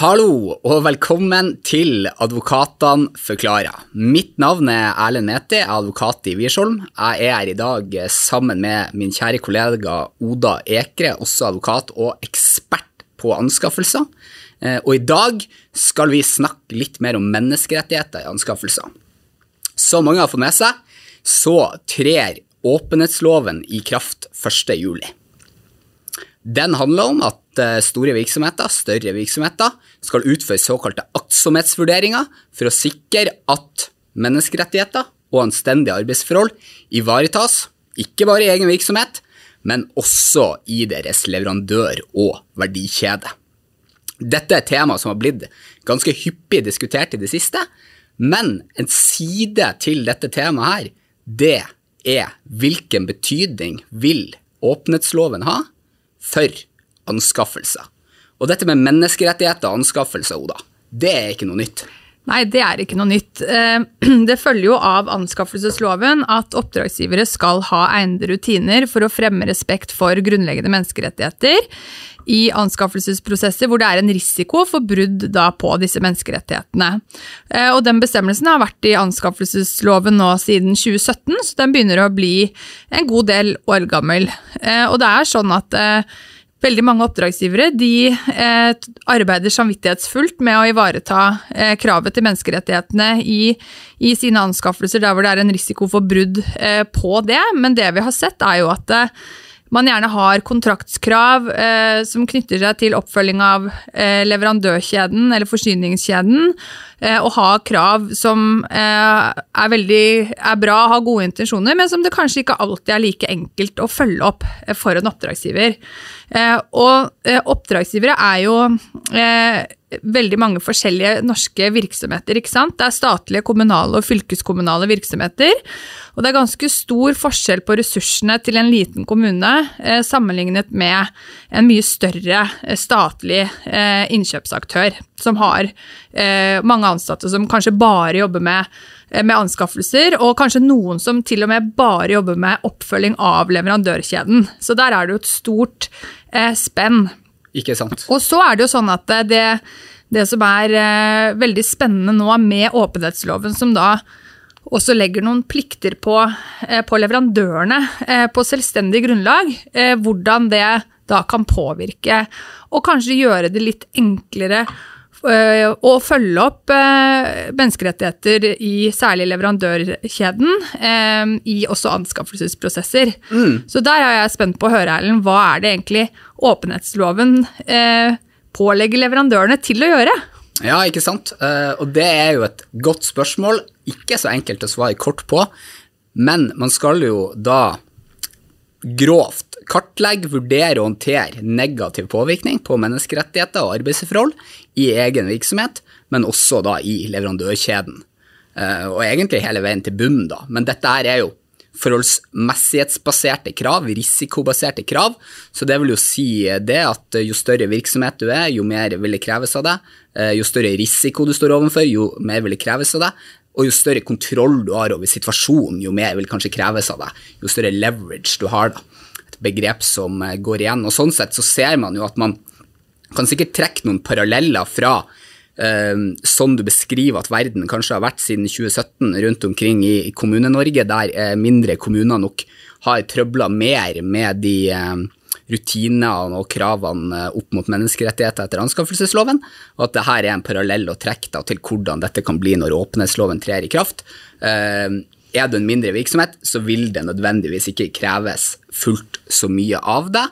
Hallo og velkommen til Advokatene forklarer. Mitt navn er Erlend Meti, jeg er advokat i Wiersholm. Jeg er her i dag sammen med min kjære kollega Oda Ekre, også advokat og ekspert på anskaffelser. Eh, og i dag skal vi snakke litt mer om menneskerettigheter i anskaffelser. Som mange har fått med seg, så trer åpenhetsloven i kraft 1. juli. Den handler om at eh, store virksomheter, større virksomheter, skal utføre såkalte aktsomhetsvurderinger for å sikre at menneskerettigheter og anstendige arbeidsforhold ivaretas, ikke bare i egen virksomhet, men også i deres leverandør- og verdikjede. Dette er et tema som har blitt ganske hyppig diskutert i det siste, men en side til dette temaet her, det er hvilken betydning vil åpenhetsloven ha for anskaffelser. Og dette med menneskerettigheter og anskaffelser, Oda, det er ikke noe nytt. Nei, det er ikke noe nytt. Eh, det følger jo av anskaffelsesloven at oppdragsgivere skal ha egnede rutiner for å fremme respekt for grunnleggende menneskerettigheter i anskaffelsesprosesser hvor det er en risiko for brudd på disse menneskerettighetene. Eh, og Den bestemmelsen har vært i anskaffelsesloven nå siden 2017, så den begynner å bli en god del år gammel. Eh, og det er sånn at Veldig mange oppdragsgivere de eh, arbeider samvittighetsfullt med å ivareta eh, kravet til menneskerettighetene i, i, sine anskaffelser der hvor det er en risiko for brudd eh, på det, men det vi har sett er jo at eh, man gjerne har kontraktskrav eh, som knytter seg til oppfølging av eh, leverandørkjeden eller forsyningskjeden, eh, og ha krav som eh, er veldig er bra, har gode intensjoner, men som det kanskje ikke alltid er like enkelt å følge opp eh, for en oppdragsgiver. Eh, og oppdragsgivere er jo veldig mange forskjellige norske virksomheter. ikke sant? Det er statlige, kommunale og fylkeskommunale virksomheter. Og det er ganske stor forskjell på ressursene til en liten kommune eh, sammenlignet med en mye større eh, statlig eh, innkjøpsaktør, som har mange ansatte som kanskje bare jobber med, med anskaffelser, og kanskje noen som til og med bare jobber med oppfølging av leverandørkjeden. Så der er det jo et stort spenn. Ikke sant. Og så er det jo sånn at det, det som er eh, veldig spennende nå med åpenhetsloven, som da også legger noen plikter på, eh, på leverandørene eh, på selvstendig grunnlag, eh, hvordan det da kan påvirke, og kanskje gjøre det litt enklere å følge opp eh, menneskerettigheter i særlig leverandørkjeden, i også anskaffelsesprosesser. Mm. Så der er jeg spent på å høre, Erlend, hva er det egentlig åpenhetsloven eh, pålegger leverandørene til å gjøre? Ja, ikke sant. Og det er jo et godt spørsmål. Ikke så enkelt å svare kort på, men man skal jo da grovt kartlegge, vurdere og håndtere negativ påvirkning på menneskerettigheter og arbeidsforhold i egen virksomhet, men også da i leverandørkjeden. Uh, og egentlig hele veien til bunnen, da. Men dette her er jo forholdsmessighetsbaserte krav, risikobaserte krav. Så det vil jo si det at jo større virksomhet du er, jo mer vil det kreves av deg. Eh, jo større risiko du står overfor, jo mer vil det kreves av deg. Og jo større kontroll du har over situasjonen, jo mer vil kanskje kreves av deg. Jo større leverage du har, da. Begrep som eh, går igjen. Og sånn sett så ser man jo at man kan sikkert trekke noen paralleller fra Ehm, sånn du beskriver at verden kanskje har vært siden 2017 rundt omkring i Kommune-Norge, der eh, mindre kommuner nok har trøbla mer med de rutinene og kravene eh, opp mot menneskerettigheter etter anskaffelsesloven, og at det her er en parallell å trekke til hvordan dette kan bli når åpenhetsloven trer i kraft. Ehm, er du en mindre virksomhet, så vil det nødvendigvis ikke kreves fullt så mye av det,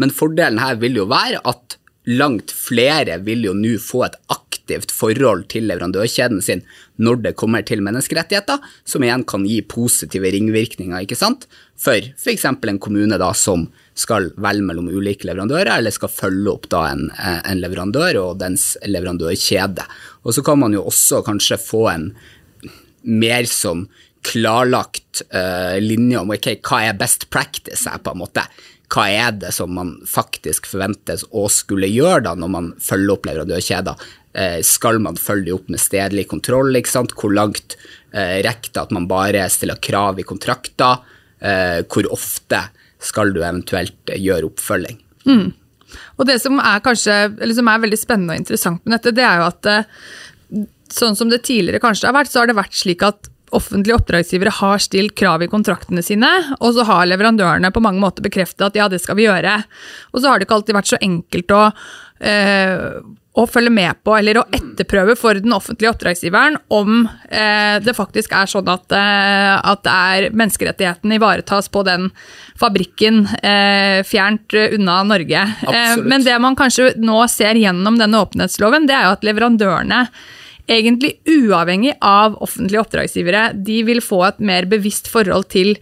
men fordelen her vil jo være at langt flere vil jo nå få et aktivt forhold til leverandørkjeden sin når det kommer til menneskerettigheter, som igjen kan gi positive ringvirkninger ikke sant? for f.eks. en kommune da som skal velge mellom ulike leverandører, eller skal følge opp da en, en leverandør og dens leverandørkjede. Og så kan man jo også kanskje få en mer sånn klarlagt uh, linje om okay, hva er best practice her, på en måte hva er det som man faktisk forventes å skulle gjøre da når man følger opp leverandørkjeder? Eh, skal man følge opp med stedlig kontroll? Hvor langt eh, rekker det at man bare stiller krav i kontrakter? Hvor ofte skal du eventuelt gjøre oppfølging? Mm. Og det som er, kanskje, som er veldig spennende og interessant med dette, det er jo at sånn som det tidligere kanskje har vært, så har det vært slik at offentlige oppdragsgivere har stilt krav i kontraktene sine, og så har leverandørene på mange måter bekreftet at ja, det skal vi gjøre. Og så har det ikke alltid vært så enkelt å, eh, å følge med på eller å etterprøve for den offentlige oppdragsgiveren om eh, det faktisk er sånn at, eh, at er menneskerettighetene ivaretas på den fabrikken eh, fjernt unna Norge. Eh, men det man kanskje nå ser gjennom denne åpenhetsloven, det er jo at leverandørene egentlig uavhengig av offentlige oppdragsgivere, de vil få et mer bevisst forhold til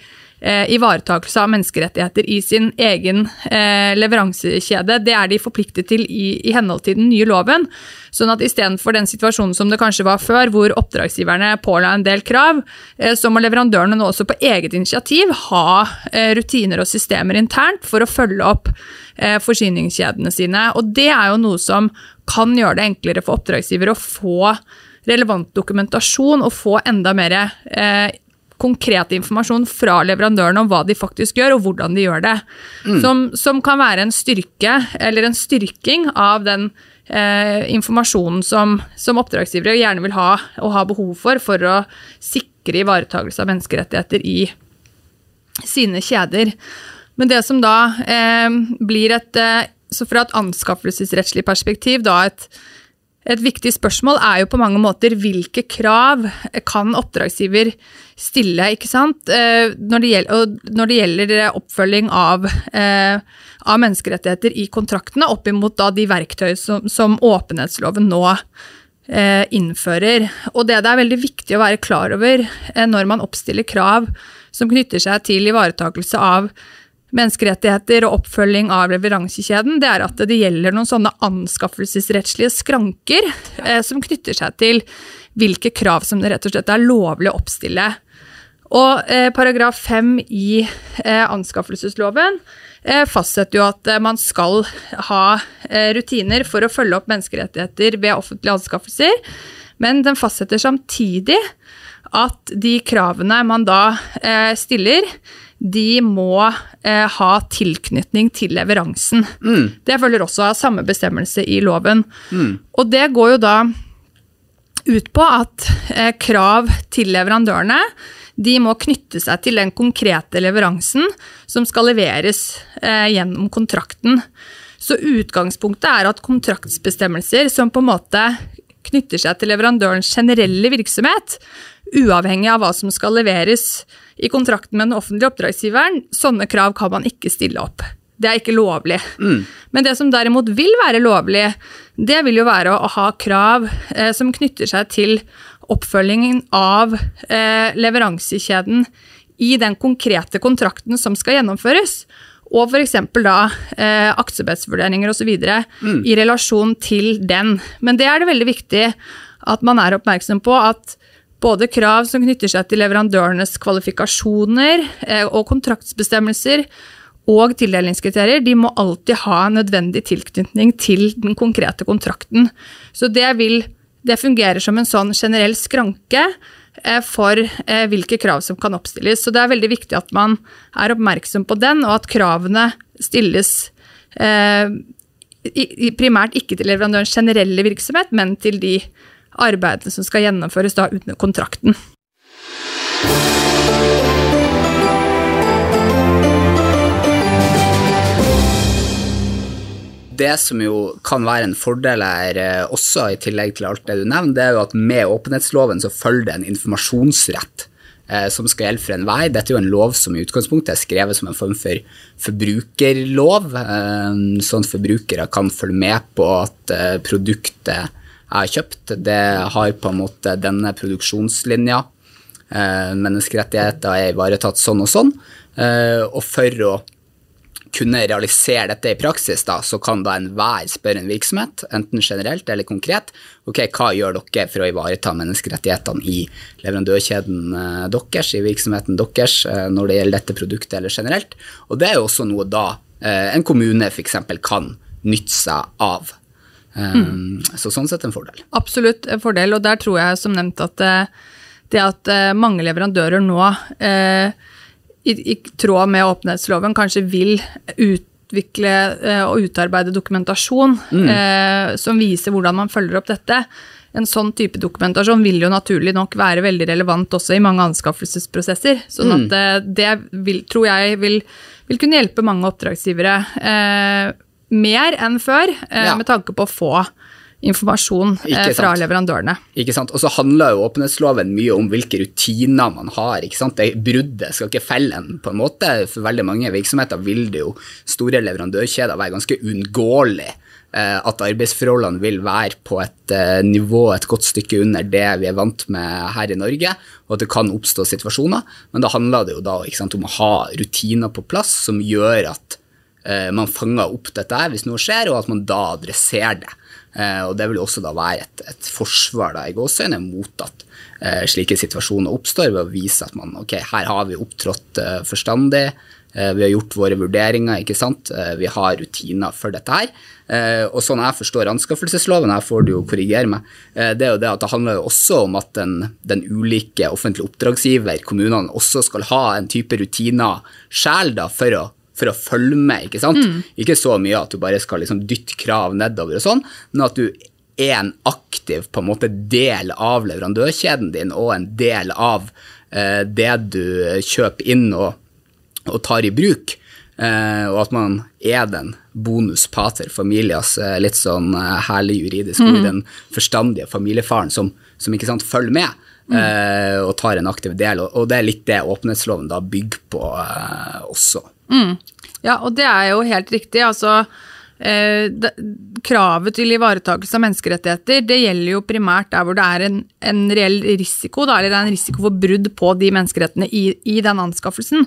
eh, ivaretakelse av menneskerettigheter i sin egen eh, leveransekjede. Det er de forpliktet til i, i henhold til den nye loven. Sånn at istedenfor den situasjonen som det kanskje var før, hvor oppdragsgiverne påla en del krav, eh, så må leverandørene nå også på eget initiativ ha eh, rutiner og systemer internt for å følge opp eh, forsyningskjedene sine. Og det er jo noe som kan gjøre det enklere for oppdragsgivere å få relevant dokumentasjon og få enda mer eh, konkret informasjon fra leverandørene om hva de faktisk gjør, og hvordan de gjør det. Mm. Som, som, kan være en styrke, eller en styrking av den eh, informasjonen som, som, oppdragsgivere gjerne vil ha og ha behov for, for å sikre ivaretakelse av menneskerettigheter i sine kjeder. Men det som da eh, blir et eh, Så fra et anskaffelsesrettslig perspektiv da et et viktig spørsmål er jo på mange måter hvilke krav kan oppdragsgiver stille, ikke sant? Eh, når det gjelder, når det gjelder oppfølging av, eh, av, menneskerettigheter i kontraktene, opp imot de verktøy som, som åpenhetsloven nå eh, innfører. Og det det er veldig viktig å være klar over når man oppstiller krav som knytter seg til ivaretakelse av menneskerettigheter og oppfølging av leveransekjeden, det er at det gjelder noen sånne anskaffelsesrettslige skranker eh, som knytter seg til hvilke krav som det rett og slett er lovlig å oppstille. Og eh, paragraf 5 i eh, anskaffelsesloven eh, fastsetter jo at eh, man skal ha eh, rutiner for å følge opp menneskerettigheter ved offentlige anskaffelser, men den fastsetter samtidig at de kravene man da stiller, de må eh, ha tilknytning til leveransen. Mm. Det følger også av samme bestemmelse i loven. Mm. Og det går jo da ut på at eh, krav til leverandørene de må knytte seg til den konkrete leveransen som skal leveres eh, gjennom kontrakten. Så utgangspunktet er at kontraktsbestemmelser som på en måte knytter seg til leverandørens generelle virksomhet, uavhengig av hva som skal leveres i kontrakten med den offentlige oppdragsgiveren, sånne krav kan man ikke stille opp. Det er ikke lovlig. Mm. Men det som derimot vil være lovlig, det vil jo være å ha krav eh, som knytter seg til oppfølgingen av eh, leveransekjeden i den konkrete kontrakten som skal gjennomføres. Og f.eks. da eh, aktsomhetsvurderinger osv. Mm. i relasjon til den. Men det er det veldig viktig at man er oppmerksom på at både krav som knytter seg til leverandørenes kvalifikasjoner eh, og kontraktsbestemmelser, og tildelingskriterier, de må alltid ha nødvendig tilknytning til den konkrete kontrakten. Så det, vil, det fungerer som en sånn generell skranke eh, for eh, hvilke krav som kan oppstilles. Så det er veldig viktig at man er oppmerksom på den, og at kravene stilles primært ikke til leverandørens generelle virksomhet, men til de arbeidene som skal gjennomføres da under kontrakten. Det som jo kan være en fordel her eh, også, i tillegg til alt det du nevner, det er jo at med åpenhetsloven så følger det en informasjonsrett eh, som skal gjelde for enhver. Dette er jo en lov som i utgangspunktet er skrevet som en form for forbrukerlov, eh, sånn at forbrukere kan følge med på at produktet jeg har kjøpt. Det har på en måte denne produksjonslinja. Eh, menneskerettigheter er ivaretatt sånn og sånn. Eh, og for å kunne realisere dette i praksis, da, så kan da enhver spørre en virksomhet, enten generelt eller konkret, ok, hva gjør dere for å ivareta menneskerettighetene i leverandørkjeden eh, deres, i virksomheten deres, når det gjelder dette produktet eller generelt. Og det er jo også noe da en kommune f.eks. kan nytte seg av. Mm. Så sånn sett en fordel. Absolutt en fordel, og der tror jeg som nevnt at eh, det at eh, mange leverandører nå, i, i, tråd med åpenhetsloven, kanskje vil ut, utvikle og utarbeide dokumentasjon eh, som viser hvordan man følger opp dette. En sånn type dokumentasjon vil jo naturlig nok være veldig relevant også i mange anskaffelsesprosesser. Sånn at eh, det vil, tror jeg vil, vil kunne hjelpe mange oppdragsgivere eh, mer enn før, eh, Ja. med tanke på å få informasjon eh, fra leverandørene. Ikke sant? Og så handler jo åpenhetsloven mye om hvilke rutiner man har. ikke sant? Det Bruddet skal ikke felle en, på en måte. For veldig mange virksomheter vil det jo store leverandørkjeder være ganske uunngåelig. eh, At arbeidsforholdene vil være på et nivå et godt stykke under det vi er vant med her i Norge, og at det kan oppstå situasjoner. Men da handler det jo da ikke sant, om å ha rutiner på plass som gjør at man fanger opp dette her hvis noe skjer, og at man da adresserer det. Eh, og det vil jo også da være et, et forsvar da, i gåseøyne mot at eh, slike situasjoner oppstår, ved å vise at man ok, her har vi opptrådt eh, forstandig, eh, vi har gjort våre vurderinger, ikke sant, eh, vi har rutiner for dette her. Eh, og sånn jeg forstår anskaffelsesloven, her får du jo korrigere meg, eh, det er jo det at det handler jo også om at den, den ulike offentlige oppdragsgiver, kommunene, også skal ha en type rutiner sjæl for å for å følge med, ikke sant? Ikke så mye at du bare skal liksom dytte krav nedover og sånn, men at du er en aktiv på en måte del av leverandørkjeden din og en del av eh, det du kjøper inn og, og tar i bruk. Eh, og at man er den bonus pater familias, eh, litt sånn eh, herlig juridisk mm. den forstandige familiefaren som, som ikke sant, følger med. Mm. og tar en aktiv del, og, det er litt det åpenhetsloven da bygger på eh, også. Ja, og det er jo helt riktig. Altså, eh, det, kravet til ivaretakelse av menneskerettigheter det gjelder jo primært der hvor det er en, en reell risiko, da, eller det er en risiko for brudd på de menneskerettene i, i den anskaffelsen.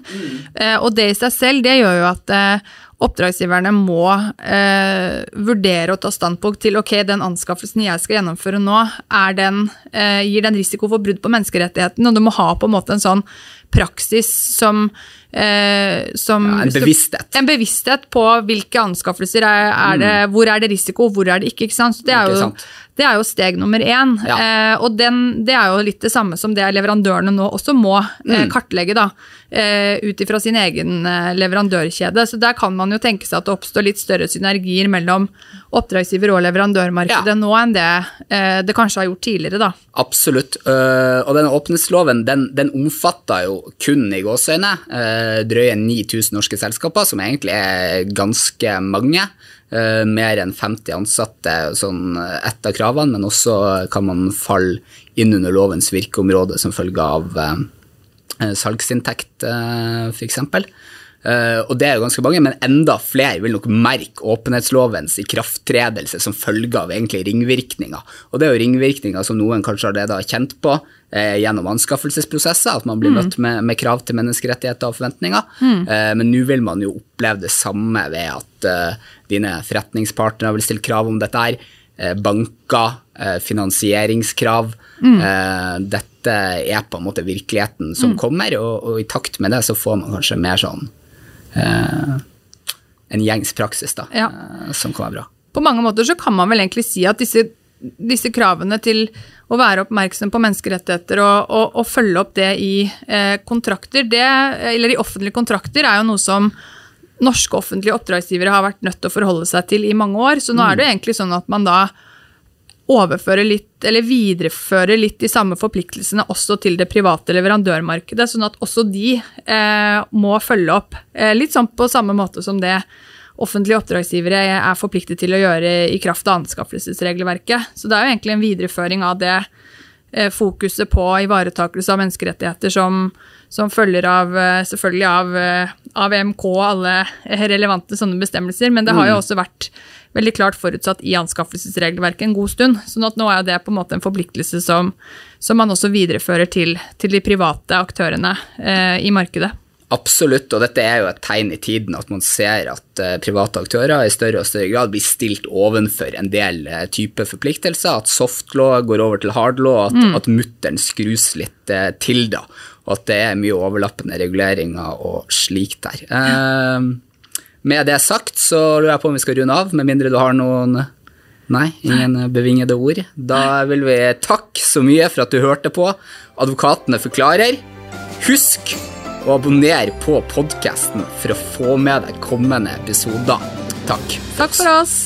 Eh, og det i seg selv det gjør jo at eh, oppdragsgiverne må eh, vurdere og ta standpunkt til ok, den anskaffelsen jeg skal gjennomføre nå, den, eh, gir den risiko for brudd på menneskerettighetene, og du må ha på en måte en sånn praksis som, eh, som Ja, en bevissthet. en bevissthet på hvilke anskaffelser er, er det, hvor er det risiko, hvor er det ikke. ikke sant? Så det er Mm. Jo, det er jo steg nummer én. Ja. Eh, og den, det er jo litt det samme som det leverandørene nå også må Mm. eh, kartlegge, da. Eh, ut ifra sin egen eh, leverandørkjede. Så der kan man jo tenke seg at det oppstår litt større synergier mellom oppdragsgiver og leverandørmarkedet Ja. nå enn det eh, det kanskje har gjort tidligere, da. Absolutt. Og denne åpenhetsloven den, den omfatter jo kun i gåseøyne drøye 9000 norske selskaper, som egentlig er ganske mange. Øh, mer enn 50 ansatte, sånn ett av kravene, men også kan man falle inn under lovens virkeområde som følge av eh, salgsinntekt, f.eks. Uh, og det er jo ganske mange, men enda flere vil nok merke åpenhetslovens ikrafttredelse som følge av egentlig ringvirkninger. Og det er jo ringvirkninger som noen kanskje allerede har kjent på eh, gjennom anskaffelsesprosesser, at man blir møtt med, med krav til menneskerettigheter og forventninger. Eh, men nå vil man jo oppleve det samme ved at eh, dine forretningspartnere vil stille krav om dette her. Eh, banker, eh, finansieringskrav. Eh, dette er på en måte virkeligheten som kommer, og, og i takt med det så får man kanskje mer sånn eh, en gjengs praksis da, Ja. eh, som kan være bra. På mange måter så kan man vel egentlig si at disse, disse kravene til å være oppmerksom på menneskerettigheter og, og, og følge opp det i eh, kontrakter, det, eller i offentlige kontrakter, er jo noe som norske offentlige oppdragsgivere har vært nødt til å forholde seg til i mange år. Så nå er det jo egentlig sånn at man da overfører litt, eller viderefører litt de samme forpliktelsene også til det private leverandørmarkedet, sånn at også de eh, må følge opp. Eh, litt sånn på samme måte som det offentlige oppdragsgivere er forpliktet til å gjøre i kraft av anskaffelsesregelverket. Så det er jo egentlig en videreføring av det fokuset på ivaretakelse av menneskerettigheter som, som følger av eh, selvfølgelig av, eh, av EMK og alle eh, relevante sånne bestemmelser, men det har jo også vært veldig klart forutsatt i anskaffelsesregelverket en god stund. sånn at nå er det på en måte en forpliktelse som, som man også viderefører til, til de private aktørene eh, i markedet. Absolutt, og dette er jo et tegn i tiden at man ser at eh, private aktører i større og større grad blir stilt ovenfor en del type typer forpliktelser, at softlaw går over til hardlaw, at, at mutteren skrus litt eh, til da, og at det er mye overlappende reguleringer og slikt der. Eh, med det sagt så lurer jeg på om vi skal runde av, med mindre du har noen Nei, ingen bevingede ord. Da vil vi takke så mye for at du hørte på. Advokatene forklarer. Husk og abonner på podkasten for å få med deg kommende episoder. Takk. Takk for oss.